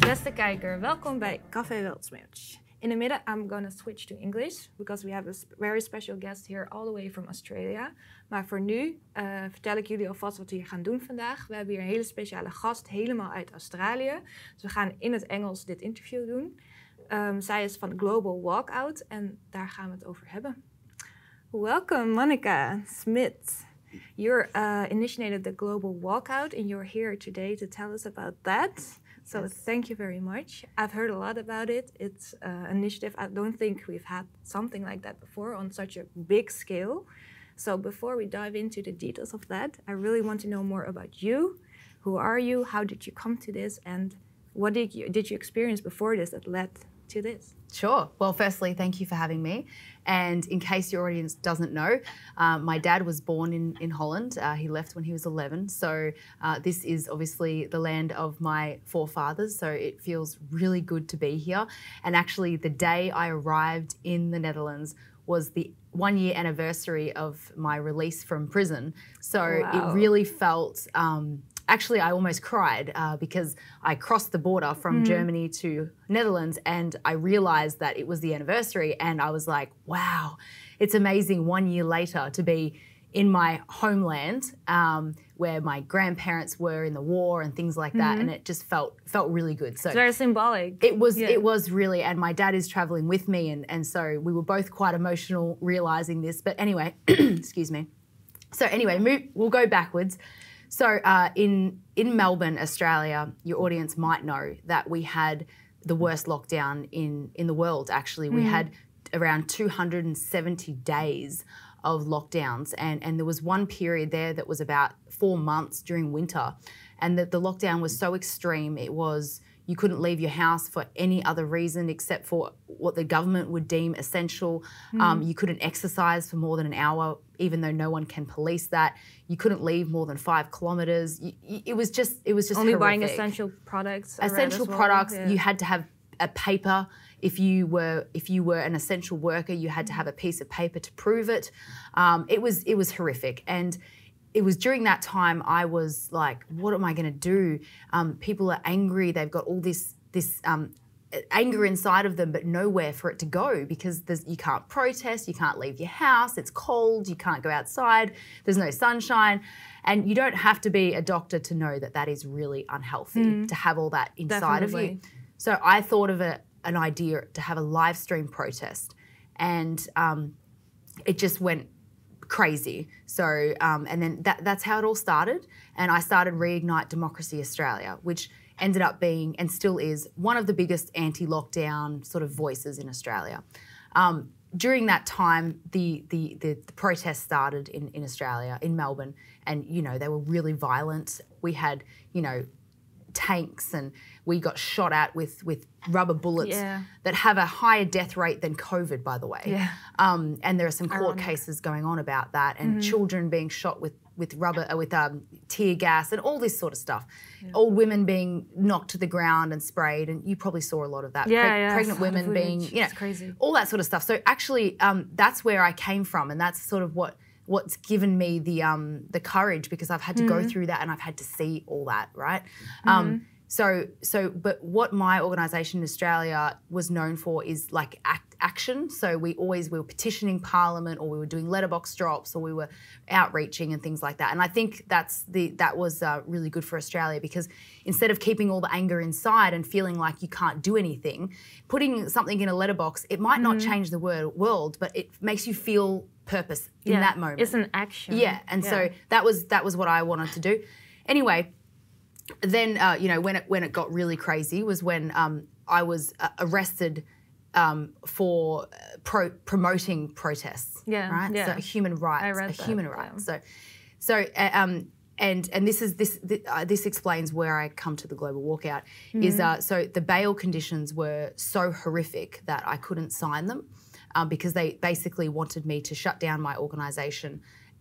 Beste kijker, welkom bij Café Weltsmerch. In the midden, I'm gonna switch to English because we have a very special guest here all the way from Australia. Maar voor nu eh, vertel ik jullie alvast wat we hier gaan doen vandaag. We hebben hier een hele speciale gast, helemaal uit Australië. Dus we gaan in het Engels dit interview doen. Ehm, zij is van Global Walkout en daar gaan we het over hebben. Welcome, Monica Smith. You're uh, initiated the Global Walkout, and you're here today to tell us about that. So Yes. thank you very much. I've heard a lot about it. It's uh, an initiative. I don't think we've had something like that before on such a big scale. So before we dive into the details of that, I really want to know more about you. Who are you? How did you come to this? And what did you did you experience before this that led to this? Sure. Well, firstly, thank you for having me. And in case your audience doesn't know, uh, my dad was born in, in Holland. Uh, he left when he was 11. So uh, this is obviously the land of my forefathers. So it feels really good to be here. And actually, the day I arrived in the Netherlands was the one year anniversary of my release from prison. So Wow. it really felt. Um, Actually, I almost cried uh, because I crossed the border from Germany to Netherlands and I realized that it was the anniversary. And I was like, wow, it's amazing one year later to be in my homeland um, where my grandparents were in the war and things like that. And it just felt felt really good. So It's very symbolic. it was Yeah. it was really and my dad is traveling with me and and so we were both quite emotional realizing this but anyway excuse me so anyway move, we'll go backwards so uh, in in melbourne australia your audience might know that we had the worst lockdown in in the world actually. We had around 270 days of lockdowns and and there was one period there that was about four months during winter and that the lockdown was so extreme it was you couldn't leave your house for any other reason except for what the government would deem essential. Um, you couldn't exercise for more than an hour, even though no one can police that. You couldn't leave more than five kilometers. You, you- it was just, it was just Only buying essential products. essential well. products Yeah. you had to have a paper if you were if you were an essential worker you had to have a piece of paper to prove it um, it was it was horrific and it was during that time i was like what am i going to do? Um, people are angry. They've got all this this um, anger inside of them but nowhere for it to go because there's, you can't protest you can't leave your house it's cold you can't go outside there's no sunshine. And you don't have to be a doctor to know that that is really unhealthy to have all that inside of you. So I thought of a, an idea to have a live stream protest, and um, it just went crazy. So um, and then that, that's how it all started. And I started Reignite Democracy Australia, which ended up being and still is one of the biggest anti-lockdown sort of voices in Australia. Um, during that time, the, the, the, the protests started in, in Australia, in Melbourne, and you know they were really violent. We had you know tanks and we got shot at with with rubber bullets Yeah. that have a higher death rate than COVID, by the way. Yeah. Um, and there are some court Ironic. cases going on about that, and Mm-hmm. children being shot with with rubber uh, with um, tear gas and all this sort of stuff. Old women being knocked to the ground and sprayed, and you probably saw a lot of that. Yeah, Preg- yeah, pregnant women being, you know, crazy. all that sort of stuff. So actually, um, that's where I came from, and that's sort of what what's given me the um, the courage because I've had to Mm-hmm. go through that and I've had to see all that, right? Um, so so, but what my organisation in Australia was known for is like act, action. So we always we were petitioning Parliament, or we were doing letterbox drops, or we were outreaching and things like that. And I think that's the that was uh, really good for Australia because instead of keeping all the anger inside and feeling like you can't do anything, putting something in a letterbox, it might not change the wor- world, but it makes you feel purpose in Yeah, that moment. It's an action. Yeah, and so that was that was what I wanted to do. Anyway, then uh, you know when it when it got really crazy was when um, I was uh, arrested um, for uh, pro- promoting protests. Yeah, right. yeah. So human rights, read a that, human yeah. rights. So, so uh, um, and and this is this th- uh, this explains where I come to the global walkout. Is Mm-hmm. uh, so the bail conditions were so horrific that I couldn't sign them um, because they basically wanted me to shut down my organisation,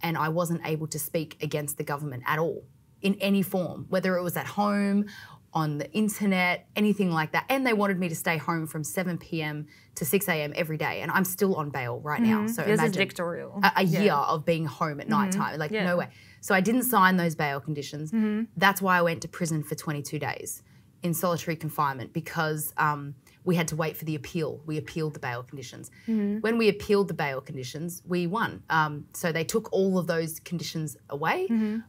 and I wasn't able to speak against the government at all in any form, whether it was at home, on the internet, anything like that. And they wanted me to stay home from 7 p.m. to 6 a.m. every day, and I'm still on bail right now. So Mm-hmm. This is imagine dictatorial. a, a Yeah. Mm-hmm. year of being home at night time. Like, Yeah. no way. So I didn't sign those bail conditions. Mm-hmm. That's why I went to prison for 22 days. in solitary confinement because um, we had to wait for the appeal. We appealed the bail conditions. When we appealed the bail conditions, we won. Um, so they took all of those conditions away.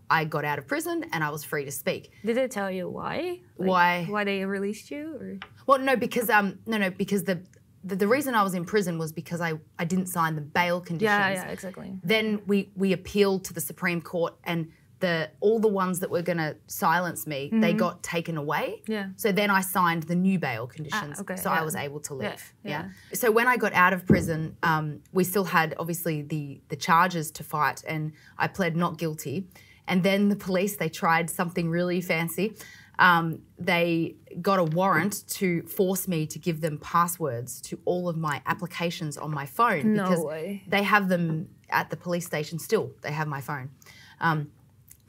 I got out of prison and I was free to speak. Did they tell you why? Like, Why? Why they released you? Or? Well, no, because um, no, no, because the, the the reason I was in prison was because I I didn't sign the bail conditions. Yeah, yeah, exactly. Then we we appealed to the Supreme Court, and the all the ones that were going to silence me, they got taken away. Mm-hmm. Yeah. So then I signed the new bail conditions, okay, so I was able to live. yeah. So when I got out of prison, um, we still had obviously the the charges to fight, and I pled not guilty. And then the police they tried something really fancy. Um, they got a warrant to force me to give them passwords to all of my applications on my phone No because way. they have them at the police station still. They have my phone. Um,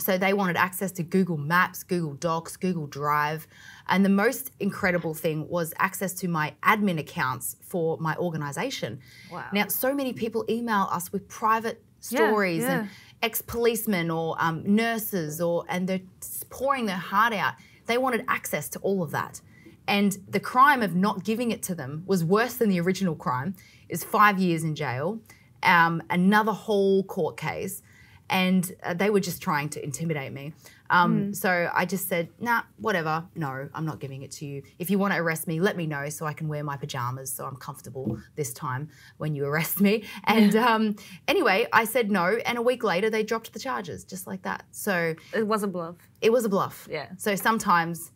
so they wanted access to Google Maps, Google Docs, Google Drive. And the most incredible thing was access to my admin accounts for my organization. Wow. Now, so many people email us with private Yeah, stories yeah. and ex-policemen or um, nurses or and they're pouring their heart out. They wanted access to all of that. And the crime of not giving it to them was worse than the original crime. Is five years in jail, um, another whole court case, and uh, they were just trying to intimidate me. Um, So I just said, nah, whatever. No, I'm not giving it to you. If you want to arrest me, let me know so I can wear my pajamas so I'm comfortable this time when you arrest me. And um, anyway, I said no, and a week later they dropped the charges just like that. So It was a bluff. it was a bluff. Yeah. So sometimes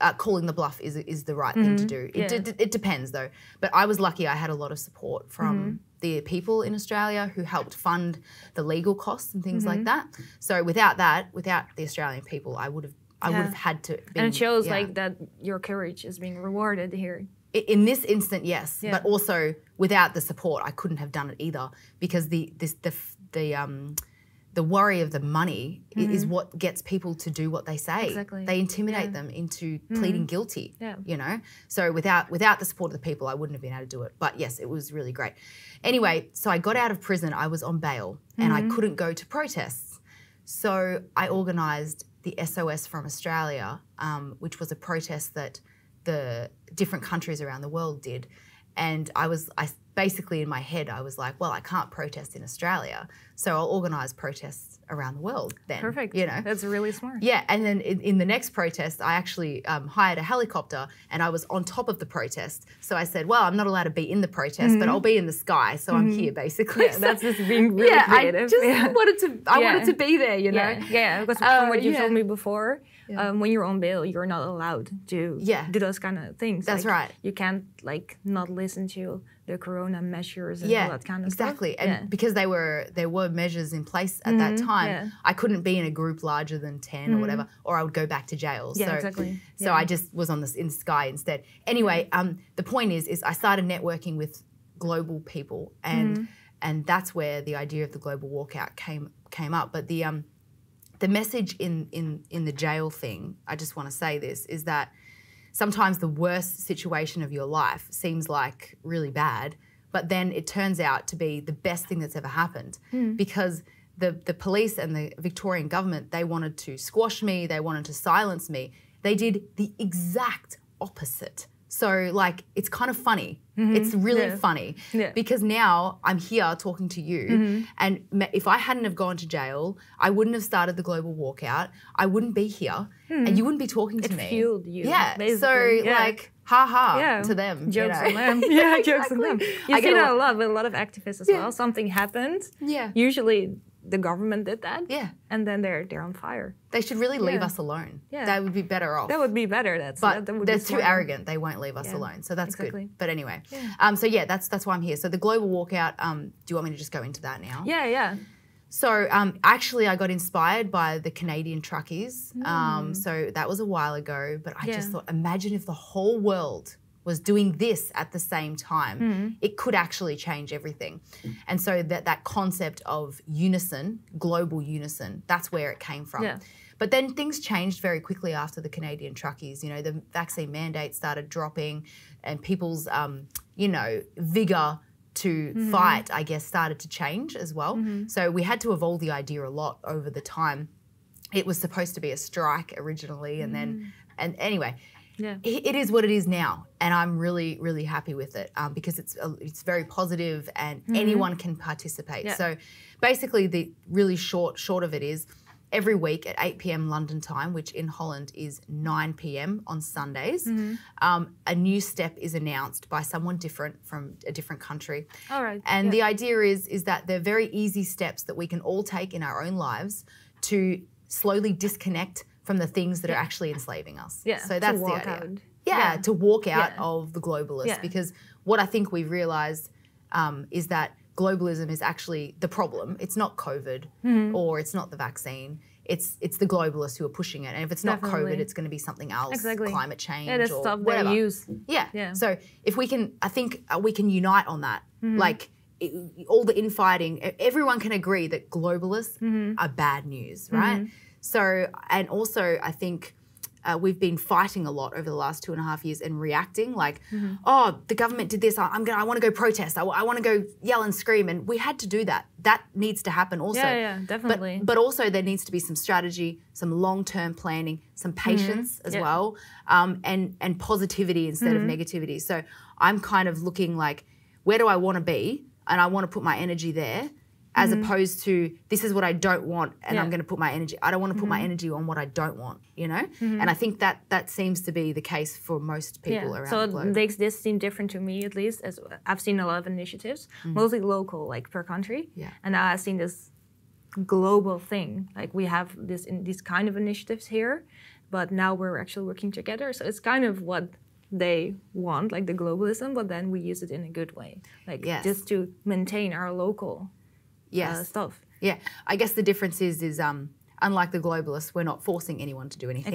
uh, calling the bluff is is the right thing to do. It, Mm-hmm. Yeah. d- it depends though. But I was lucky. I had a lot of support from Mm-hmm. The people in Australia who helped fund the legal costs and things Mm-hmm. like that. So without that, without the Australian people, I would have I would have had to. Been, And it shows yeah. like that your courage is being rewarded here. In this instant, yes, Yeah. but also without the support, I couldn't have done it either because the this the the um the worry of the money i- is what gets people to do what they say. Mm-hmm. Exactly. They intimidate Yeah. Mm-hmm. them into pleading guilty. Yeah. You know, so without without the support of the people, I wouldn't have been able to do it. But yes, it was really great. Anyway, so I got out of prison. I was on bail, and Mm-hmm. I couldn't go to protests. So I organised the SOS from Australia, um, which was a protest that the different countries around the world did. And I was, I basically in my head, I was like, well, I can't protest in Australia, so I'll organise protests around the world then. Perfect. You know. That's really smart. Yeah, and then in, in the next protest, I actually um, hired a helicopter and I was on top of the protest. So I said, well, I'm not allowed to be in the protest, but I'll be in the sky. So I'm here basically. Mm-hmm. Yeah, that's just being really yeah, creative. I just yeah. wanted to. I Yeah. wanted to be there, you know. Yeah, yeah. Because from what you told me before, Yeah. um, when you're on bail, you're not allowed to Yeah. do those kind of things. That's Like, right. You can't like not listen to the corona measures and yeah, all that kind of exactly. stuff. And yeah. because they were there were measures in place at that Mhm, time, yeah. I couldn't be in a group larger than 10 or whatever, or I would go back to jail. Yeah, so, exactly. So. I just was on this in Sky instead. Anyway, um, the point is, is I started networking with global people, and Mm-hmm. and that's where the idea of the global walkout came came up. But the um, the message in in in the jail thing, I just want to say this is that sometimes the worst situation of your life seems like really bad, but then it turns out to be the best thing that's ever happened hmm. because the the police and the Victorian government they wanted to squash me, they wanted to silence me. They did the exact opposite. So like it's kind of funny. Mm-hmm. It's really Yeah. funny Yeah. because now I'm here talking to you, mm-hmm. and if I hadn't have gone to jail, I wouldn't have started the global walkout. I wouldn't be here, and hmm. you wouldn't be talking to It me. fueled you, Yeah. So. Yeah. like, ha ha Yeah. to them. you Jokes know? on them. Yeah, jokes on them. You I see that a lot- with a lot of activists as well. Something happened. Yeah. Usually the government did that. Yeah. And then they're they're on fire. They should really leave Yeah. us alone. Yeah. That would be better off. That would be better. That's but that, that they're too arrogant. They won't leave us Yeah, alone. So that's exactly. good. But anyway, um, so yeah, that's that's why I'm here. So the global walkout. Um, do you want me to just go into that now? Yeah, yeah. So um, actually, I got inspired by the Canadian truckies. Um, so that was a while ago. But I just thought, imagine if the whole world was doing this at the same time. Hmm. It could actually change everything. And so that that concept of unison, global unison, that's where it came from. Yeah. But then things changed very quickly after the Canadian truckies. You know, the vaccine mandate started dropping, and people's, um, you know, vigor to mm-hmm. fight, I guess, started to change as well. Mm-hmm. So we had to evolve the idea a lot over the time. It was supposed to be a strike originally, and then, mm. and anyway, Yeah. it is what it is now, and I'm really, really happy with it um, because it's uh, it's very positive and anyone can participate. Yeah. So, basically, the really short short of it is every week at 8 p.m. London time, which in Holland is 9 p.m. on Sundays, um, a new step is announced by someone different from a different country. All right. And yeah. the idea is is that they're very easy steps that we can all take in our own lives to slowly disconnect from the things that are actually enslaving us. Yeah, So to that's the idea. Yeah, Yeah. to walk out Yeah. of the globalists Yeah. because what I think we've realized um, is that globalism is actually the problem. It's not COVID Mm-hmm. or it's not the vaccine. It's it's the globalists who are pushing it. And if it's not COVID, it's going to be something else, Exactly. climate change yeah, or stuff whatever. use. Yeah. Yeah. So if we can, I think uh, we can unite on that. Mm-hmm. Like it, all the infighting, everyone can agree that globalists Mm-hmm. are bad news, right? So, and also, I think. Uh, we've been fighting a lot over the last two and a half years and reacting like, Mm-hmm. oh, the government did this. I- I'm gonna, I want to go protest. I, want to go yell and scream, and we had to do that. That needs to happen also. Yeah, yeah, But- definitely. But, also there needs to be some strategy, some long-term planning, some patience as Mm-hmm. Yeah. well, um, and and positivity instead Mm-hmm. of negativity. So I'm kind of looking like, where do I want to be, and I want to put my energy there, as opposed to this is what I don't want, and Mm-hmm. Yeah. Mm-hmm. I'm going to put my energy. I don't want to put my energy on what I don't want, you know. And I think that that seems to be the case for most people around so the it globe. makes this seem different to me at least as i've seen a lot of initiatives mostly local like per country Mm-hmm. Yeah. and now i've seen this global thing like we have this in these kind of initiatives here but now we're actually working together so it's kind of what they want like the globalism but then we use it in a good way like Yes. just to maintain our local yes. uh, stuff Yeah, I guess the difference is is um unlike the globalists, we're not forcing anyone to do anything.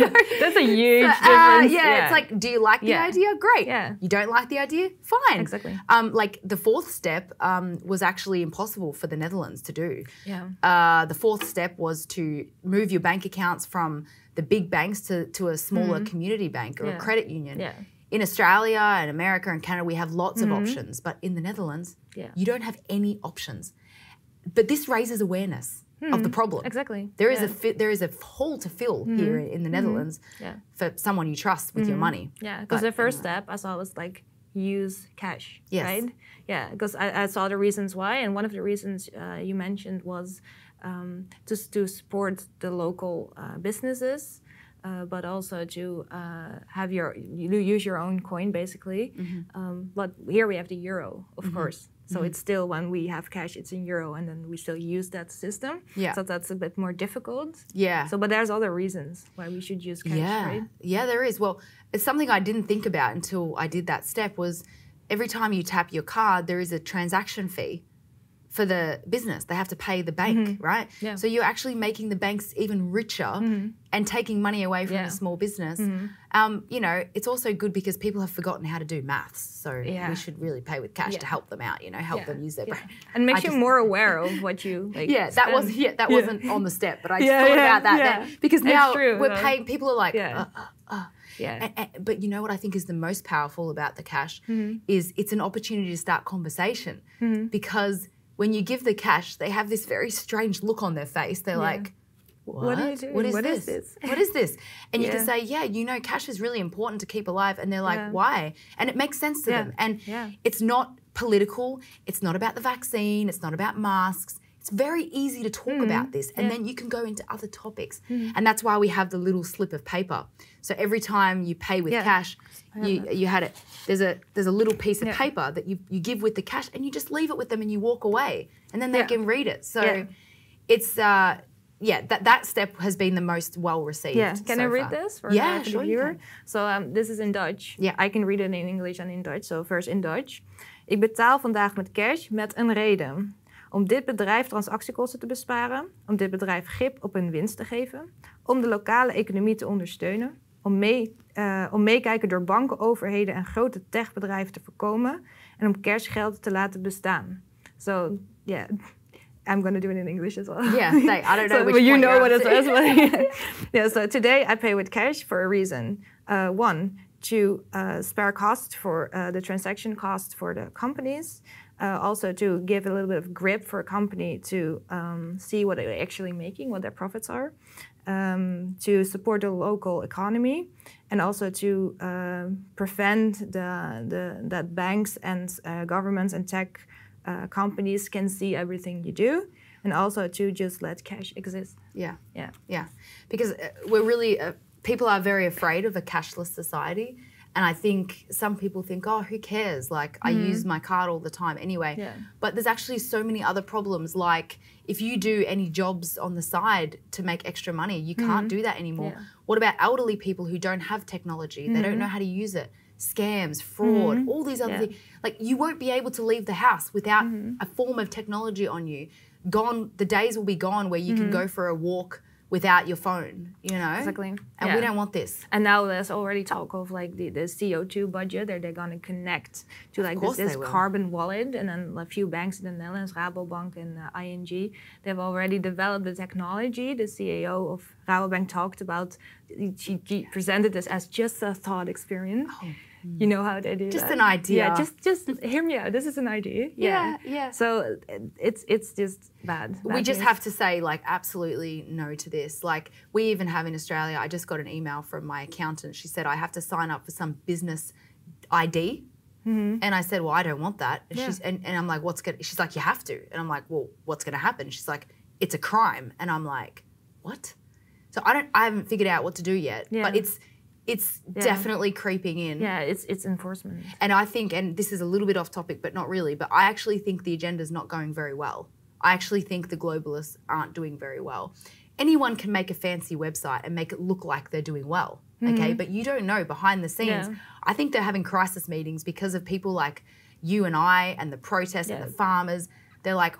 yeah, that's a huge Uh, difference yeah, it's like, do you like the idea? Great. Yeah. You don't like the idea? Fine. Exactly. Um, like the fourth step um, was actually impossible for the Netherlands to do. yeah Uh, the fourth step was to move your bank accounts from the big banks to, to a smaller community bank or Mm-hmm. Yeah. a credit union. Yeah. Mm-hmm. In Australia and America and Canada, we have lots of options, but in the Netherlands, Yeah. you don't have any options. But this raises awareness of the problem. Hmm. exactly There is yeah. Mm-hmm. a fi- there is a hole to fill here in, the Netherlands Yeah. for someone you trust with your money. Yeah, because the first step I saw was like use cash, Yes. right? Yeah, because I, I saw the reasons why, and one of the reasons uh, you mentioned was um, just to support the local uh, businesses. Uh, but also to uh, have your you use your own coin basically. Mm-hmm. Um, but here we have the euro, of course. So mm-hmm. it's still when we have cash, it's in euro, and then we still use that system. Yeah. So that's a bit more difficult. Yeah. So, but there's other reasons why we should use cash, yeah. right? Yeah, there is. Well, it's something I didn't think about until I did that step was every time you tap your card, there is a transaction fee for the business. They have to pay the bank, right? Mm-hmm. Yeah. Mm-hmm. So you're actually making the banks even richer and taking money away from Yeah. Mm-hmm. the small business. Um, you know, it's also good because people have forgotten how to do maths. So Yeah. we should really pay with cash to help them out, you know, help them use their yeah. brain. and makes you more aware of what you like. Yeah, that was yeah, that wasn't on the step, but I just Yeah, thought yeah, about that yeah. then because now true, we're though. paying. People are like, Yeah. uh, uh, Yeah, and- and- but you know what I think is the most powerful about the cash Mm-hmm. is it's an opportunity to start conversation because when you give the cash, they have this very strange look on their face. They're Yeah. like. What? What are you doing? What is What this? is this?" What is this? And you can say, yeah, you know, cash is really important to keep alive. And they're like, Yeah. why? And it makes sense to Yeah. them. And Yeah. it's not political. It's not about the vaccine. It's not about masks. It's very easy to talk about mm. this. And. Yeah. then you can go into other topics. Mm. And that's why we have the little slip of paper. So every time you pay with Yeah. cash, you you had it. There's a there's a little piece of Yeah. paper that you you give with the cash, and you just leave it with them, and you walk away, and then they Yeah. can read it. So Yeah. it's uh yeah that that step has been the most well received. Yeah, can so I read far. this for, Yeah, sure viewer? So um, this is in Dutch. Yeah. I can read it in English and in Dutch. So first in Dutch. Ik betaal vandaag met cash met een reden. Om dit bedrijf transactiekosten te besparen. Om dit bedrijf grip op hun winst te geven. Om de lokale economie te ondersteunen. Om, mee, eh, om meekijken door banken, overheden en grote techbedrijven te voorkomen. En om cashgeld te laten bestaan. So, yeah. I'm going to do it in English as well. Yeah, say, I don't know so, which but you know what it but- yeah, so today I pay with cash for a reason. Uh, one, to uh, spare costs for uh, the transaction costs for the companies. uh, also to give a little bit of grip for a company to um, see what they're actually making, what their profits are, um, to support the local economy, and also to uh, prevent the, the, that banks and uh, governments and tech uh, companies can see everything you do, and also to just let cash exist. Yeah. Yeah. Yeah. Because uh, we're really, uh, people are very afraid of a cashless society. And I think some people think, oh, who cares? Like, I mm. use my card all the time anyway. Yeah. But there's actually so many other problems. Like, if you do any jobs on the side to make extra money, you can't mm. do that anymore. Yeah. What about elderly people who don't have technology? They don't mm-hmm. know how to use it. Scams, fraud, mm-hmm. all these other Yeah. things. Like, you won't be able to leave the house without mm-hmm. a form of technology on you. Gone, the days will be gone where you can go for a walk without your phone, you know? Exactly. And Yeah. we don't want this. And now there's already talk of like the, the CO2 budget that they're going to connect to like this, this carbon wallet. And then a few banks in the Netherlands, Rabobank and uh, ING, they've already developed the technology. The CEO of Rabobank talked about, she, she presented this as just a thought experience. You know how they do. Just that? an idea. Yeah, just just hear me out. This is an idea. Yeah, yeah. So uh, it's it's just bad. we bad just news. have to say like absolutely no to this like we even have in australia i just got an email from my accountant she said i have to sign up for some business id and i said well i don't want that and, Yeah. she's, and, and i'm like what's gonna she's like you have to and i'm like well what's gonna happen she's like it's a crime and i'm like what so i don't i haven't figured out what to do yet Yeah. but it's it's definitely creeping in Yeah, it's it's enforcement. and I think, and this is a little bit off topic, but not really, but I actually think the agenda is not going very well. I actually think the globalists aren't doing very well. Anyone can make a fancy website and make it look like they're doing well, okay? Mm-hmm. But you don't know behind the scenes. Yeah. I think they're having crisis meetings because of people like you and I and the protests and the farmers. They're like,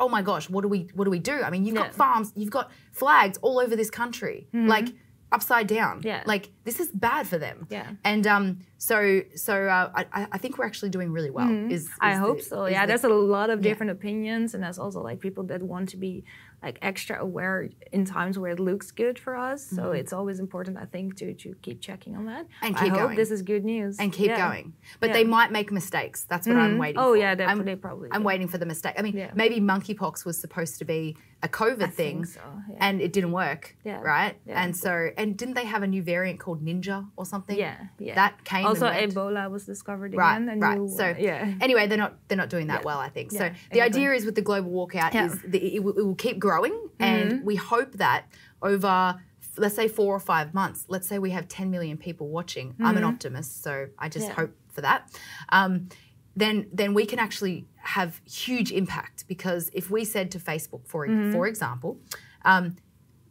oh my gosh, what do we what do we do? I mean, you've got farms, you've got flags all over this country, mm-hmm. like upside down. Yeah. Like this is bad for them. Yeah. And um, so so uh, I, I I think we're actually doing really well. Is, Mm-hmm. I is hope the- so. Yeah, the- there's a lot of different opinions, and there's also like people that want to be like extra aware in times where it looks good for us. So it's always important, I think, to to keep checking on that. And keep I keep hope going. this is good news and keep Yeah. going. But Yeah. they might make mistakes. That's what I'm waiting for. Oh for. yeah, they, I'm, they probably. I'm do. waiting for the mistake. I mean, Yeah. maybe monkeypox was supposed to be a COVID thing, so, yeah. and it didn't work. Yeah. Right. Yeah. And so, and didn't they have a new variant called Ninja or something? Yeah, yeah. That came Also. Ebola was discovered Right, again. right. new So one. yeah. anyway, they're not they're not doing that well. I think so. The idea is with the global walkout is the, it, will, it will keep growing, Mm-hmm. and we hope that over let's say four or five months, let's say we have 10 million people watching. I'm an optimist, so I just Mm-hmm. Hope for that. Um, then then we can actually have huge impact because if we said to Facebook, for Mm-hmm. for example. Um,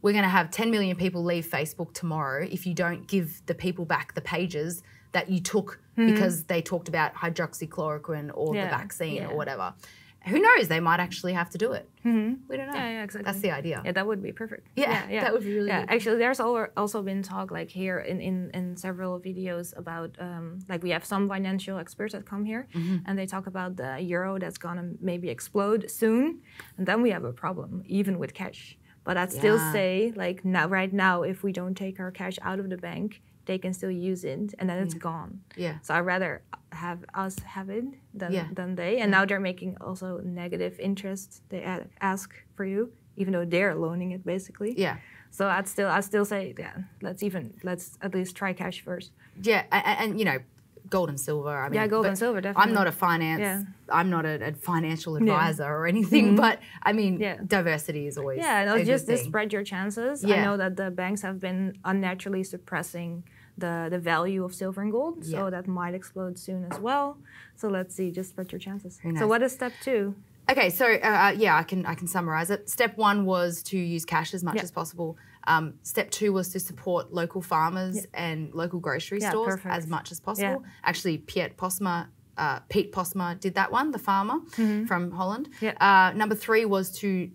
we're going to have 10 million people leave Facebook tomorrow if you don't give the people back the pages that you took because they talked about hydroxychloroquine or the Mm-hmm. Vaccine yeah. or whatever. Who knows? They might actually have to do it. We don't know. Yeah, yeah, exactly. That's the idea. Yeah, that would be perfect. Yeah, yeah, that would be really yeah. good. Actually, there's also been talk like here in, in, in several videos about um, like we have some financial experts that come here Mm-hmm. and they talk about the euro that's gonna maybe explode soon, and then we have a problem even with cash. But I'd still say like now right now if we don't take our cash out of the bank, they can still use it and then it's gone. Yeah. So I'd rather have us have it than, Yeah. than they. And now they're making also negative interest. They ask for you, even though they're loaning it basically. Yeah. So I'd still I'd still say yeah, let's even let's at least try cash first. Yeah. And, and you know, gold and silver. I mean, Yeah, gold and silver, Definitely. I'm not a finance, Yeah. I'm not a, a financial advisor or anything, but I mean, Yeah. diversity is always Yeah, no, just to spread your chances. I know that the banks have been unnaturally suppressing the the value of silver and gold, so Yeah. that might explode soon as well. So let's see, just spread your chances. So what is step two? Okay, so uh, uh, yeah, I can I can summarize it. Step one was to use cash as much Yeah. as possible. Um, step two was to support local farmers and local grocery Yeah, stores perfect. as much as possible. Actually, Piet Posma, uh, Pete Posma did that one, the farmer from Holland. Mm-hmm. Yeah. Uh, number three was to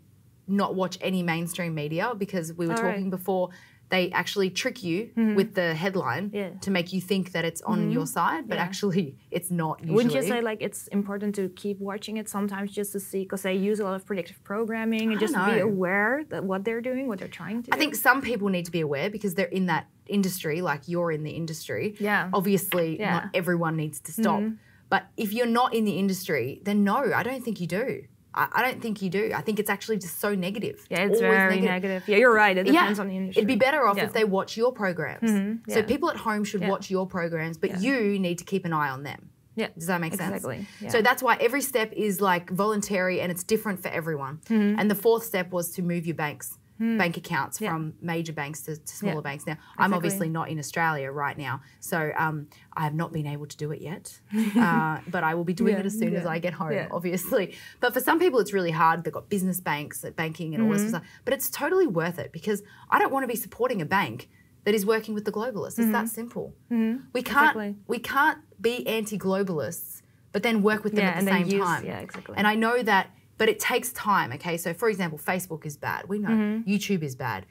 not watch any mainstream media because we were All right. talking before. They actually trick you with the headline Mm-hmm. Yeah. Mm-hmm. to make you think that it's on your side, but Yeah. actually it's not. Usually. Wouldn't you say like it's important to keep watching it sometimes just to see because they use a lot of predictive programming and just don't be aware that what they're doing, what they're trying to. I do? think some people need to be aware because they're in that industry, like you're in the industry. Yeah. Obviously, Yeah. Mm-hmm. not everyone needs to stop. But if you're not in the industry, then no, I don't think you do. I, I don't think you do. I think it's actually just so negative. Yeah, it's always very negative. Yeah, you're right. It depends on the industry. It'd be better off Yeah. if they watch your programs. So yeah. people at home should Yeah. watch your programs, but Yeah. you need to keep an eye on them. Yeah, Does that make sense? Exactly, yeah. So that's why every step is like voluntary and it's different for everyone. Mm-hmm. And the fourth step was to move your banks, bank accounts Hmm. Yeah. from major banks to, to smaller Yeah, banks. Now, I'm obviously not in Australia right now, so um, I have not been able to do it yet. uh, but I will be doing Yeah, it as soon as I get home, obviously. But for some people, it's really hard. They've got business banks, banking, and all this Mm-hmm. stuff. But it's totally worth it because I don't want to be supporting a bank that is working with the globalists. It's that simple. We can't Mm-hmm. Exactly. we can't be anti-globalists, but then work with them Yeah, at the same use- time. yeah, exactly. And I know that, but it takes time. Okay, so for example, Facebook is bad. We know Mm-hmm. YouTube is bad.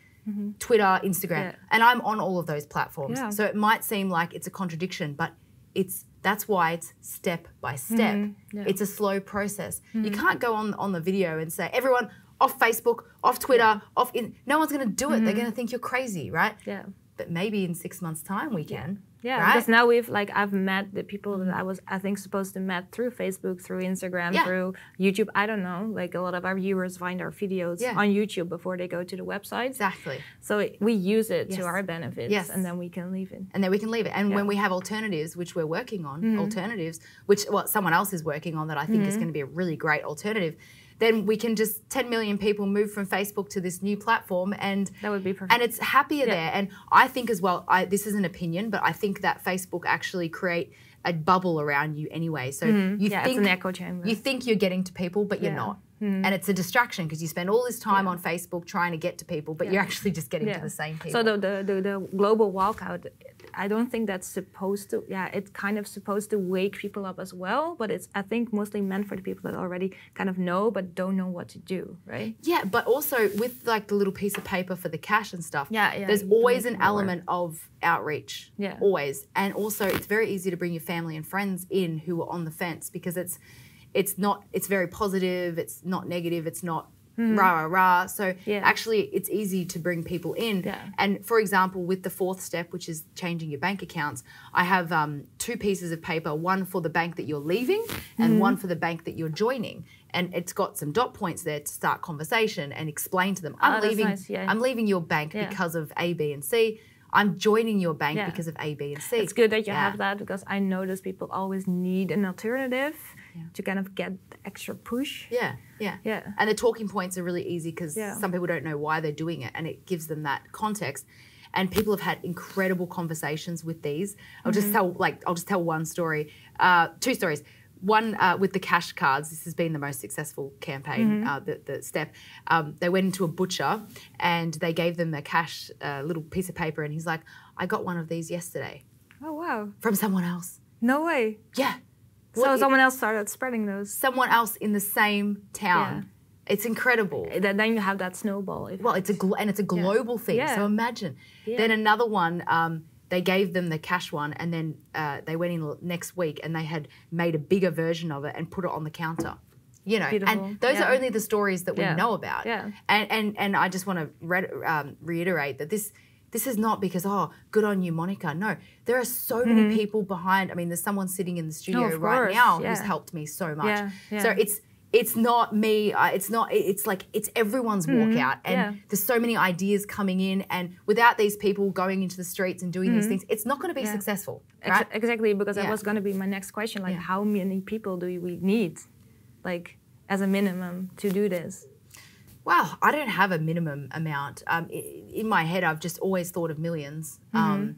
Twitter, Instagram, Yeah. and I'm on all of those platforms. Yeah. So it might seem like it's a contradiction, but it's that's why it's step by step. Mm-hmm. Yeah. It's a slow process. You can't go on on the video and say everyone off Facebook, off Twitter, off. In, no one's going to do it. They're going to think you're crazy, right? Mm-hmm. Yeah. But maybe in six months' time we can. Yeah, right? because now we've like I've met the people that I was I think supposed to met through Facebook, through Instagram, Yeah. through YouTube. I don't know. Like a lot of our viewers find our videos Yeah. on YouTube before they go to the website. exactly. So we use it Yes. to our benefits, Yes. and then we can leave it. and then we can leave it. And Yeah. when we have alternatives, which we're working on, Mm-hmm. alternatives, which well, someone else is working on that I think is going to be a really great alternative, then we can just 10 million people move from Facebook to this new platform and That would be perfect. and it's happier Yeah. there. And I think as well, I, this is an opinion, but I think that Facebook actually create a bubble around you anyway. So you Mm-hmm. Yeah, think it's an echo chamber. you think you're getting to people, but you're Mm-hmm. not. Hmm. And it's a distraction because you spend all this time Yeah. on Facebook trying to get to people, but Yeah. you're actually just getting yeah. to the same people. So the, the, the, the global walkout, I don't think that's supposed to. Yeah, it's kind of supposed to wake people up as well, but it's I think mostly meant for the people that already kind of know but don't know what to do, right? Yeah, but also with like the little piece of paper for the cash and stuff. Yeah, yeah, There's always an element of outreach. Yeah. Always, and also it's very easy to bring your family and friends in who are on the fence because it's it's not it's very positive. It's not negative. It's not. Rah rah rah. So. Yeah. actually, it's easy to bring people in. Yeah. And for example, with the fourth step, which is changing your bank accounts, I have um, two pieces of paper: one for the bank that you're leaving, and Mm-hmm. one for the bank that you're joining. And it's got some dot points there to start conversation and explain to them, I'm Oh, leaving. nice, yeah. I'm leaving your bank because of A, B, and C. I'm joining your bank Yeah. because of A, B, and C. It's good that you Yeah. have that because I notice people always need an alternative to kind of get the extra push. Yeah, yeah, Yeah. And the talking points are really easy because Yeah. some people don't know why they're doing it, and it gives them that context. And people have had incredible conversations with these. I'll just Mm-hmm. tell, like, I'll just tell one story, uh, two stories. One uh, with the cash cards. This has been the most successful campaign. Mm-hmm. Uh, the, the step. Um, they went into a butcher and they gave them a cash uh, little piece of paper, and he's like, "I got one of these yesterday Oh wow! from someone else." No way. Yeah. So someone else started spreading those. someone else in the same town. Yeah. It's incredible. Then then you have that snowball. Effect. Well, it's a and it's a global thing. Yeah. So imagine. Yeah. Then another one. Um, they gave them the cash one, and then uh, they went in next week, and they had made a bigger version of it and put it on the counter. You know, Beautiful. and those Yeah. are only the stories that we Yeah. know about. Yeah. And and and I just want to re- um, reiterate that this. This is not because oh, good on you, Monica. No, there are so many people behind. I mean, there's someone sitting in the studio Mm-hmm. right course, now who's helped me so much. Yeah, So it's it's not me. Uh, it's not. It's like it's everyone's walkout, and Mm-hmm. yeah. there's so many ideas coming in. And without these people going into the streets and doing these things, it's not going to be Mm-hmm. Yeah. successful, Ex- exactly, because Yeah. that was going to be my next question. Like, Yeah. how many people do we need, like, as a minimum to do this? Wow, I don't have a minimum amount. Um, in my head, I've just always thought of 1000000s Mm-hmm. um,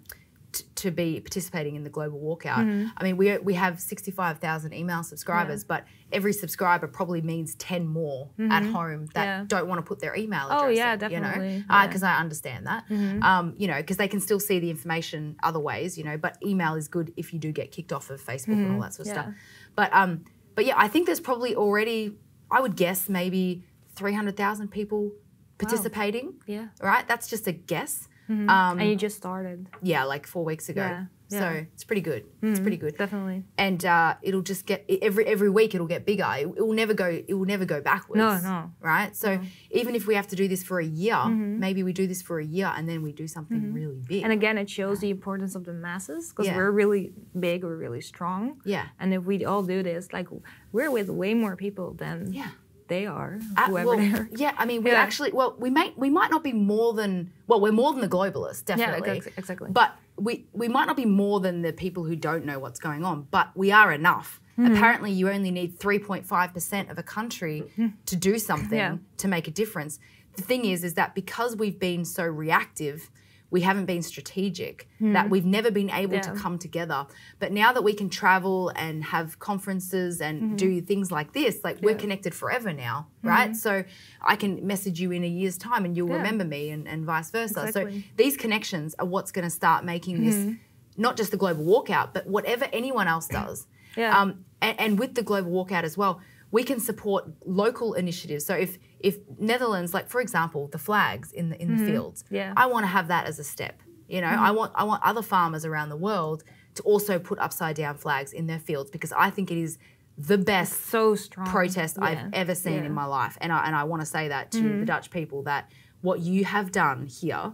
t- to be participating in the global walkout. I mean, we, we have 65,000 email subscribers, but every subscriber probably means 10 more at home that Mm-hmm. Yeah. don't want to put their email address Oh, yeah, in, definitely. you know, Yeah. because I understand that. Um, you know, because they can still see the information other ways, you know, but email is good if you do get kicked off of Facebook and all that sort of Yeah. stuff. But um, but yeah, I think there's probably already, I would guess maybe 300,000 people participating. Yeah. Right? That's just a guess. Um, and you just started. yeah, like four weeks ago. Yeah, So it's pretty good. It's pretty good. Definitely. And uh, it'll just get every every week it'll get bigger. It, it will never go. It will never go backwards. No, no. Right. So even if we have to do this for a year, maybe we do this for a year and then we do something really big. And again, it shows the importance of the masses because Yeah. we're really big, we're really strong. yeah. And if we all do this, like we're with way more people than Yeah. They are, Uh, whoever well, they are. yeah, I mean, we Yeah. actually, well, we might, we might not be more than, well, we're more than the globalists, definitely. ex- exactly. But we, we might not be more than the people who don't know what's going on, but we are enough. Mm-hmm. Apparently, you only need 3.5% of a country to do something. Yeah. to make a difference. The thing is, is that because we've been so reactive, we haven't been strategic, that we've never been able to Mm-hmm. Come together. But now that we can travel and have conferences and do things like this, like we're Mm-hmm. Connected forever now, right? So I can message you in a year's time and you'll Yeah. remember me and, and vice versa. Exactly. Mm-hmm. So these connections are what's going to start making this not just the global walkout, but whatever anyone else does. Yeah. Um, and, and with the global walkout as well, we can support local initiatives. So if if Netherlands, like for example, the flags in the in the fields, Mm-hmm. Yeah. I want to have that as a step. You know, I want I want other farmers around the world to also put upside down flags in their fields because I think it is the best so strong. protest I've ever seen Yeah. Mm-hmm. in my life. And I, and I want to say that to the Dutch people that what you have done here,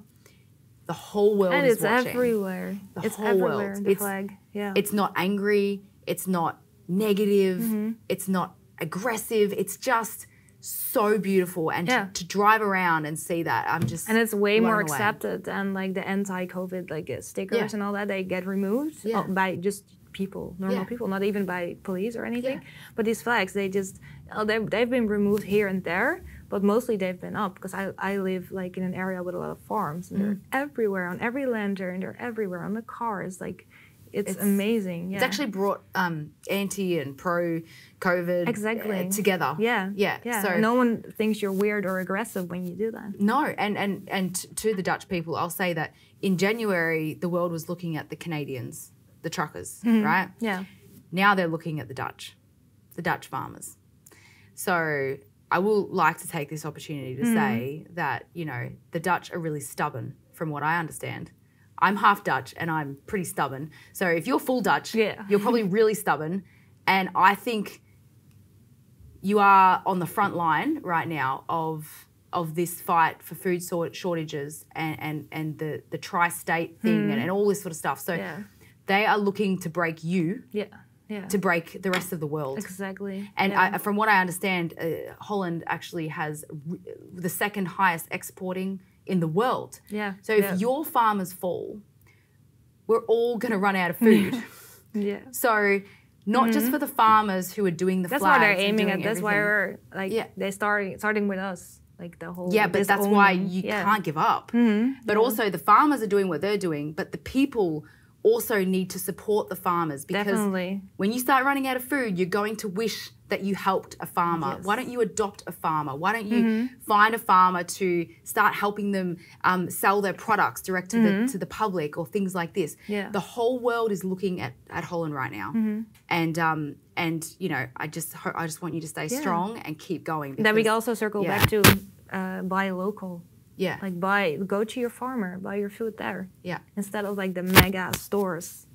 the whole world And is it's watching. everywhere. The it's whole everywhere. world. The It's- flag. Yeah. It's not angry, it's not negative, Mm-hmm. it's not aggressive, it's just so beautiful. And Yeah. to, to drive around and see that, I'm just. and it's way more away. accepted than like the anti-COVID like uh, stickers Yeah. and all that. They get removed Yeah. uh, by just people, normal Yeah. people, not even by police or anything. Yeah. But these flags, they just oh, they've, they've been removed here and there, but mostly they've been up because I, I live like in an area with a lot of farms and Mm. they're everywhere on every lantern, they're everywhere on the cars. Like it's, It's- amazing. Yeah. It's actually brought um, anti and pro COVID Exactly. together. yeah, Yeah. yeah. So no one thinks you're weird or aggressive when you do that. No, and and and to the Dutch people, I'll say that in January the world was looking at the Canadians, the truckers, Mm-hmm. right? Yeah, Now they're looking at the Dutch, the Dutch farmers. So I will like to take this opportunity to say that you know the Dutch are really stubborn, from what I understand. I'm half Dutch and I'm pretty stubborn. So if you're full Dutch, Yeah. you're probably really stubborn. And I think you are on the front line right now of of this fight for food shortages and and, and the the tri-state thing and, and all this sort of stuff. So Yeah. they are looking to break you yeah, yeah. to break the rest of the world. exactly. And yeah. I, from what I understand, uh, Holland actually has r- the second highest exporting in the world. yeah. So if yeah. your farmers fall, we're all going to run out of food. yeah. so not just for the farmers who are doing the Mm-hmm. That's why they're aiming at. That's why everything. we're like Yeah. they starting starting with us, like the whole. Yeah, but that's why you yeah. Mm-hmm. can't give up. But also, the farmers are doing what they're doing, but the people also need to support the farmers because Definitely. when you start running out of food, you're going to wish that you helped a farmer. Yes. Mm-hmm. Why don't you adopt a farmer? Why don't you find a farmer to start helping them um, sell their products direct to the to the public or things like this? Mm-hmm. Yeah. The whole world is looking at, at Holland right now, Mm-hmm. and um, and you know, I just ho- I just want you to stay strong and keep going. Then we because- also circle yeah. back to uh, buy local. yeah Like buy, go to your farmer, buy your food there yeah. instead of like the mega stores.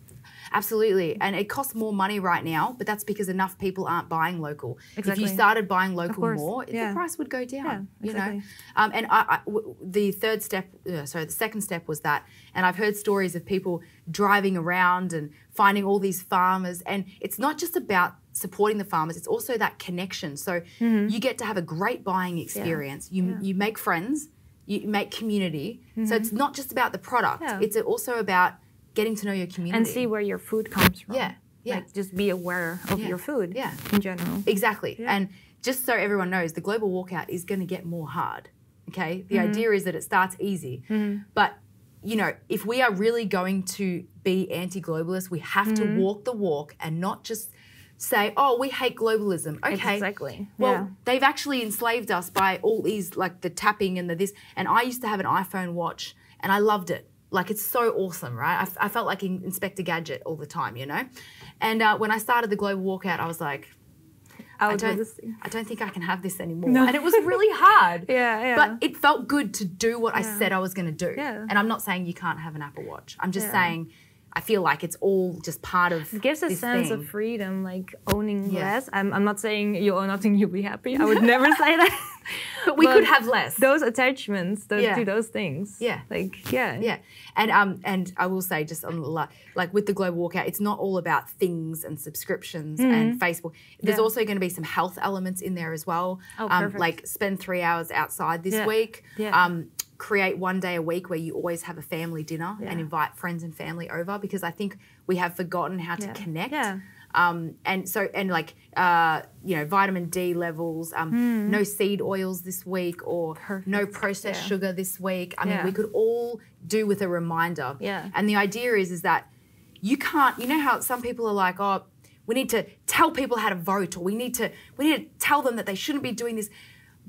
Absolutely. And it costs more money right now, but that's because enough people aren't buying local. If you started buying local more, yeah. the price would go down. Yeah, You know, um, and I, I- w- the third step, uh, sorry, the second step was that, and I've heard stories of people driving around and finding all these farmers, and it's not just about supporting the farmers; it's also that connection. So you get to have a great buying experience. You Mm-hmm. Yeah. you make friends, you make community. So it's not just about the product; Mm-hmm. Yeah. it's also about getting to know your community And see where your food comes from. Yeah, yeah. Like just be aware of Yeah, your food. yeah. In general. Exactly. Yeah. And just so everyone knows, the global walkout is going to get more hard. Okay. The Mm-hmm. idea is that it starts easy. But, you know, if we are really going to be anti globalist, we have Mm-hmm. to walk the walk and not just say, oh, we hate globalism. Okay. Exactly. Well, yeah. they've actually enslaved us by all these, like the tapping and the this. And I used to have an iPhone watch and I loved it. Like it's so awesome, right? I felt like Inspector Gadget all the time, you know? And uh, when I started the global walkout, I was like, I I do don't. I don't think I can have this anymore. No. And it was really hard. Yeah, yeah. But it felt good to do what I said I was going to do. Yeah. And I'm not saying you can't have an Apple Watch. I'm just Yeah. saying I feel like it's all just part of It gives a this sense thing. of freedom, like owning Yeah. less. I'm, I'm not saying you own nothing, you'll be happy. I would never say that. But we could have less. those attachments those, Yeah. to those things. Yeah. Like, yeah. Yeah, and um, and I will say just on the like with the global walkout, it's not all about things and subscriptions and Facebook. There's Mm-hmm. Yeah. also going to be some health elements in there as well. Oh, um, perfect. like spend three hours outside this Yeah. week. Yeah. Um, create one day a week where you always have a family dinner and invite friends and family over because I think we have forgotten how to Yeah. connect. Yeah. Um, and so and like uh, you know vitamin D levels, um, no seed oils this week or no Hmm. Processed Yeah. sugar this week. I mean, we could all do with a reminder. Yeah. And the idea is is that you can't. You know how some people are like, oh, we need to tell people how to vote, or we need to we need to tell them that they shouldn't be doing this.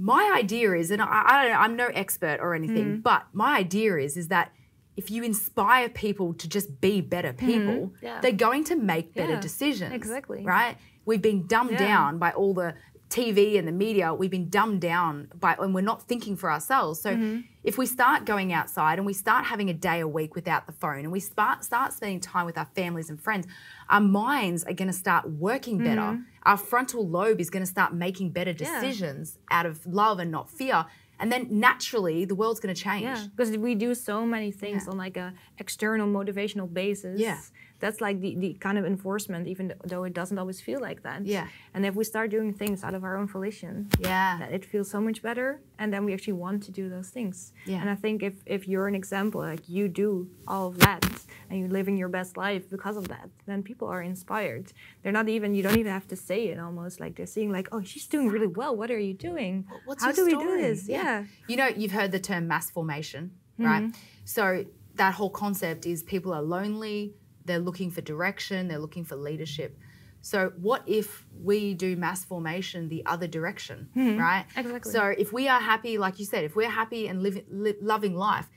My idea is, and I, I don't know, I'm no expert or anything, Mm-hmm. but my idea is is that if you inspire people to just be better people, Mm-hmm. Yeah. they're going to make better Yeah, decisions. exactly. Right? We've been dumbed Yeah. down by all the TV and the media. We've been dumbed down by, and we're not thinking for ourselves. So Mm-hmm. if we start going outside and we start having a day a week without the phone and we start, start spending time with our families and friends, our minds are going to start working better. Mm-hmm. Our frontal lobe is going to start making better decisions out of love and not fear. And then naturally, the world's going to change. Yeah, because we do so many things Yeah. on like a external motivational basis. Yeah. That's like the, the kind of enforcement, even though it doesn't always feel like that. Yeah. And if we start doing things out of our own volition, Yeah. that it feels so much better, and then we actually want to do those things. Yeah. And I think if if you're an example, like you do all of that, and you're living your best life because of that, then people are inspired. They're not even you don't even have to say it. Almost like they're seeing like, oh, she's doing really well. What are you doing? What's How your do we do story? this? Yeah. You know, you've heard the term mass formation, right? Mm-hmm. So that whole concept is people are lonely, they're looking for direction, they're looking for leadership. So what if we do mass formation the other direction, right? Mm-hmm. Exactly. So if we are happy, like you said, if we're happy and living, li- loving life,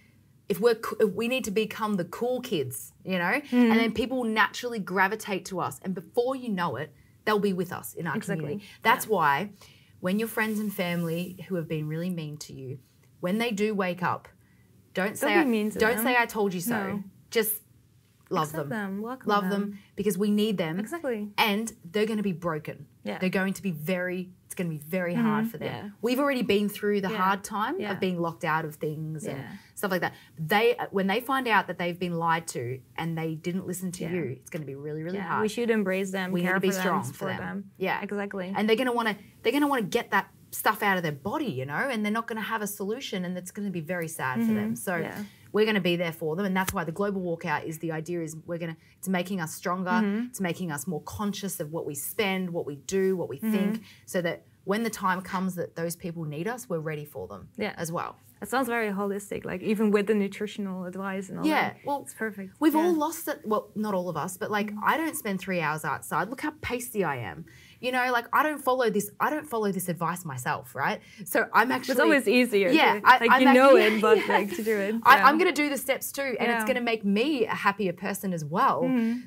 if we're if we need to become the cool kids, you know, Mm-hmm. and then people will naturally gravitate to us, and before you know it, they'll be with us in our Exactly. community. That's why when your friends and family who have been really mean to you, when they do wake up, don't say I, don't them. say I told you so. No. Just love Accept them. them, love them. them because we need them. Exactly. And they're going to be broken. Yeah. They're going to be very it's going to be very hard for them. yeah. We've already been through the Yeah. hard time Yeah. of being locked out of things and stuff like that. They when they find out that they've been lied to and they didn't listen to you, it's going to be really really Yeah, hard. we should embrace them. We need to be for strong them, for them. them. Yeah. exactly. and they're going to want to they're going to want to get that stuff out of their body you know and they're not going to have a solution and it's going to be very sad for them so Mm-hmm. Yeah. We're going to be there for them and that's why the global walkout is the idea is we're going to it's making us stronger Mm-hmm. it's making us more conscious of what we spend what we do what we Mm-hmm. think so that when the time comes that those people need us we're ready for them Yeah. as well It sounds very holistic, like even with the nutritional advice and all Yeah, that. well, it's perfect. We've Yeah. Mm-hmm. all lost it. Well, not all of us, but like I don't spend three hours outside. Look how pasty I am. You know, like I don't follow this. I don't follow this advice myself, right? So I'm actually. It's always easier. Yeah, to, I- like I'm you know actually- it, but yeah. like to do it. I, yeah. I'm going to do the steps too, and it's Yeah. Mm-hmm. going to make me a happier person as well.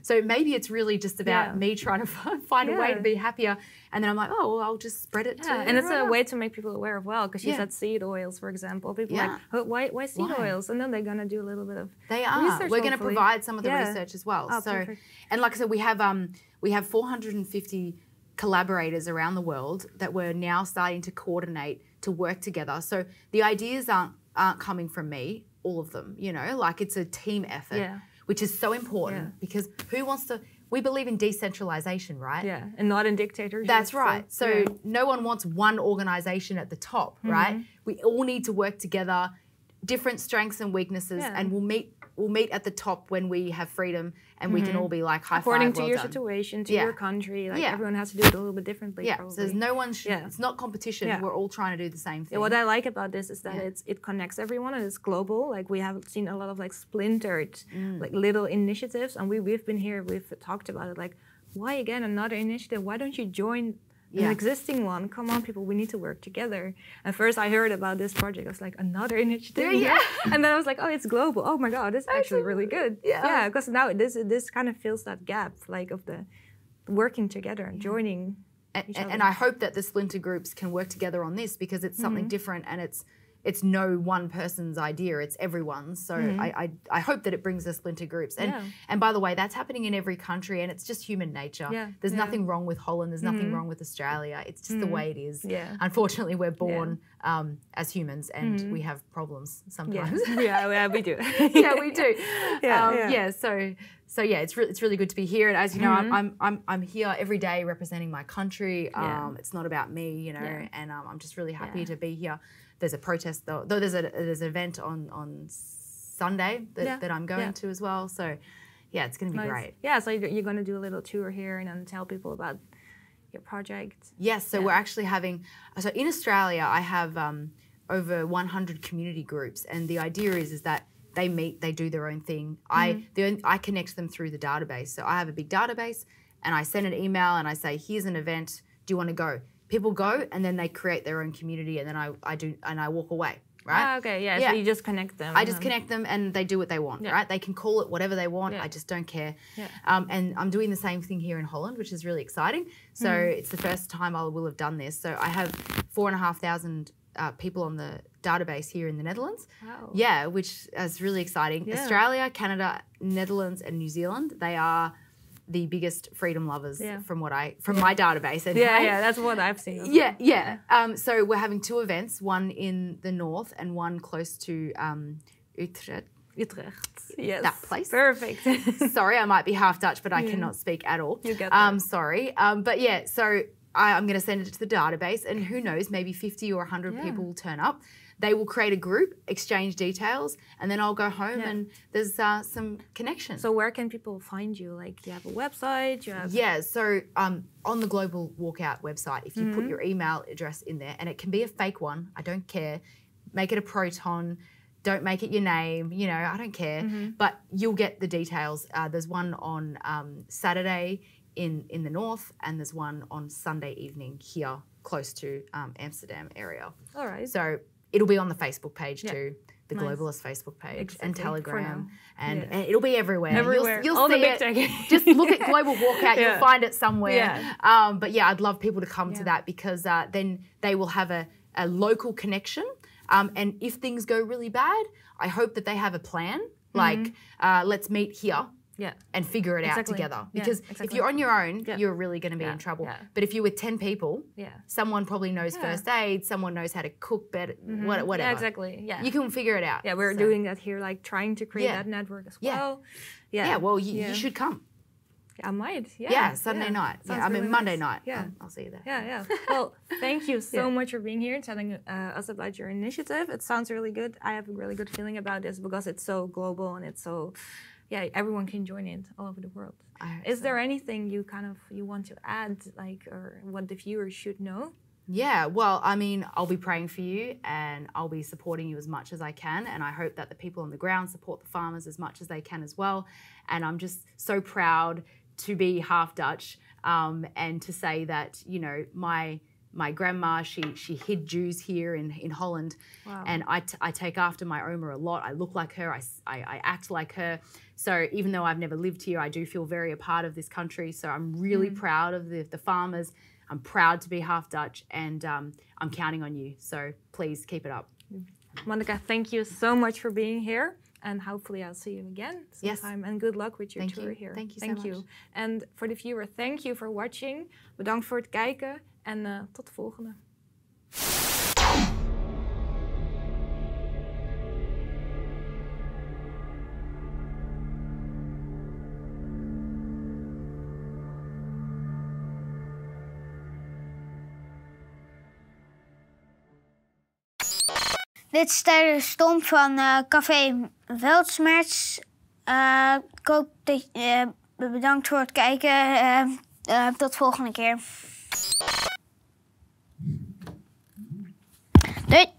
So maybe it's really just about me trying to fi- find a way to be happier, and then I'm like, oh, well, I'll just spread it. to Yeah, and it's a way to make people aware of well, because you said seed oils, for example. People like, oh, why, why seed Why? oils? And then they're gonna do a little bit of They are. research, We're going to provide some of the research as well. Oh, so, perfect. and like I said, we have um we have 450 collaborators around the world that we're now starting to coordinate to work together. So the ideas aren't aren't coming from me, all of them. You know, like it's a team effort, Yeah. which is so important Yeah. because who wants to? We believe in decentralization, right? yeah, and not in dictatorship. That's right. So yeah. no one wants one organization at the top, right? Mm-hmm. We all need to work together, different strengths and weaknesses, and we'll meet. We'll meet at the top when we have freedom, and we can all be like high Mm-hmm. according five, to well your done. situation, to Yeah. your country, like Yeah. everyone has to do it a little bit differently. Yeah. probably. So there's no one. Sh- Yeah. It's not competition. Yeah. We're all trying to do the same thing. Yeah, what I like about this is that it's it connects everyone and it's global. Like we have seen a lot of like splintered, Mm. like little initiatives, and we we've been here, we've talked about it. Like, why again another initiative? Why don't you join an Yeah. existing one? Come on, people, we need to work together. And first, I heard about this project. I was like, another initiative. Yeah. and then I was like, oh, it's global. Oh my god, this is actually really good. Yeah. Yeah, because now this this kind of fills that gap, like of the working together and joining. and, each and, other. and I hope that the splinter groups can work together on this because it's something Mm-hmm. different and it's it's no one person's idea it's everyone's so I, I I hope that it brings the splinter groups and Mm-hmm. Yeah. and by the way that's happening in every country and it's just human nature Yeah, there's yeah. nothing wrong with Holland there's nothing wrong with Australia it's just the way it is Yeah. unfortunately we're born um, as humans and we have problems sometimes yeah, yeah, we do. yeah, we do. Yeah, um, yeah. So, so yeah, it's really it's really good to be here. And as you know, Mm-hmm. I'm, I'm I'm I'm here every day representing my country. Um, Yeah. It's not about me, you know. Yeah. And um, I'm just really happy Yeah. to be here. There's a protest though. Though there's a there's an event on on Sunday that, Yeah, that I'm going yeah. to as well. So, yeah, it's going to be Nice. great. Yeah, so you're, you're going to do a little tour here and then tell people about your project. Yes, so Yeah. we're actually having. So in Australia, I have um, over 100 community groups, and the idea is is that they meet, they do their own thing. I the only, I connect them through the database. So I have a big database, and I send an email and I say, "Here's an event. Do you want to go?" People go, and then they create their own community, and then I, I do and I walk away. Right? Ah, okay, yeah, Yeah. so you just connect them. I just connect them and they do what they want, Yeah. right? They can call it whatever they want. Yeah. I just don't care. Yeah. Um, and I'm doing the same thing here in Holland, which is really exciting. So Mm-hmm. it's the first time I will have done this. So I have four and a half thousand uh, people on the database here in the Netherlands. Wow. Yeah, which is really exciting. Australia, Canada, Netherlands, and New Zealand, they are the biggest freedom lovers Yeah. from what I from my database. Yeah, anyway. yeah, that's what I've seen. Yeah, yeah. Um, so we're having two events, one in the north and one close to um, Utrecht. Utrecht. Yes. That place. Perfect. Sorry, I might be half Dutch, but I cannot speak at all. You get Um, that. sorry. Um, but yeah, so I, I'm going to send it to the database, and who knows, maybe 50 or 100 Yeah. people will turn up. They will create a group, exchange details, and then I'll go home Yeah. and there's uh, some connection. so where can people find you? Like, you have a website. You have. Yeah, so um, on the Global Walkout website, if you Mm-hmm. put your email address in there, and it can be a fake one, I don't care. Make it a proton. Don't make it your name. You know, I don't care. Mm-hmm. But you'll get the details. Uh, there's one on um, Saturday in in the north, and there's one on Sunday evening here, close to um, Amsterdam area. All right. So it'll be on the Facebook page Yeah. too. The Nice. Globalist Facebook page Exactly, and Telegram, and, Yeah. and it'll be everywhere. You'll- Everywhere. You'll, All the see big it. Just look at Global Walkout. Yeah. You'll find it somewhere. Yeah. Um, but yeah, I'd love people to come to that because uh, then they will have a, a local connection. Um, and if things go really bad, I hope that they have a plan. Like, uh, let's meet here yeah. and figure it. Exactly. out together. Yeah, Because if you're on your own, Yeah. you're really going to be Yeah, in trouble. But if you're with 10 people, Yeah. someone probably knows first aid, someone knows how to cook better, what, whatever. Yeah, exactly. Yeah. You can figure it out. yeah, we're So- doing that here, like trying to create that network as Yeah. well. Yeah. Yeah, well, you, you should come. I might. Yeah. Yeah, Sunday yeah. night. Sounds yeah, I mean really Monday nice. night. Yeah. I'll, I'll see you there. Yeah, yeah. Well, thank you so Yeah. much for being here and telling uh, us about your initiative. It sounds really good. I have a really good feeling about this because it's so global and it's so, yeah, everyone can join it all over the world. Is so. there anything you kind of you want to add, like, or what the viewers should know? Yeah, well, I mean, I'll be praying for you and I'll be supporting you as much as I can. And I hope that the people on the ground support the farmers as much as they can as well. And I'm just so proud to be half Dutch um, and to say that, you know, my my grandma, she she hid Jews here in, in Holland. Wow. And I, I take after my Oma a lot. I look like her, I I act like her. So even though I've never lived here, I do feel very a part of this country. So I'm really proud of the, the farmers. I'm proud to be half Dutch and um, I'm counting on you. So please keep it up. Monica, thank you so much for being here. And hopefully I'll see you again Yes. sometime. And good luck with your Thank tour you. here. Thank you Thank so thank much. And for the viewer, thank you for watching. Bedankt voor het kijken. En eh, tot de volgende. Dit is tijdens Stom van eh, Café Veldsmerts. Eh, ik hoop dat je eh, bedankt voor het kijken. Tot volgende keer. で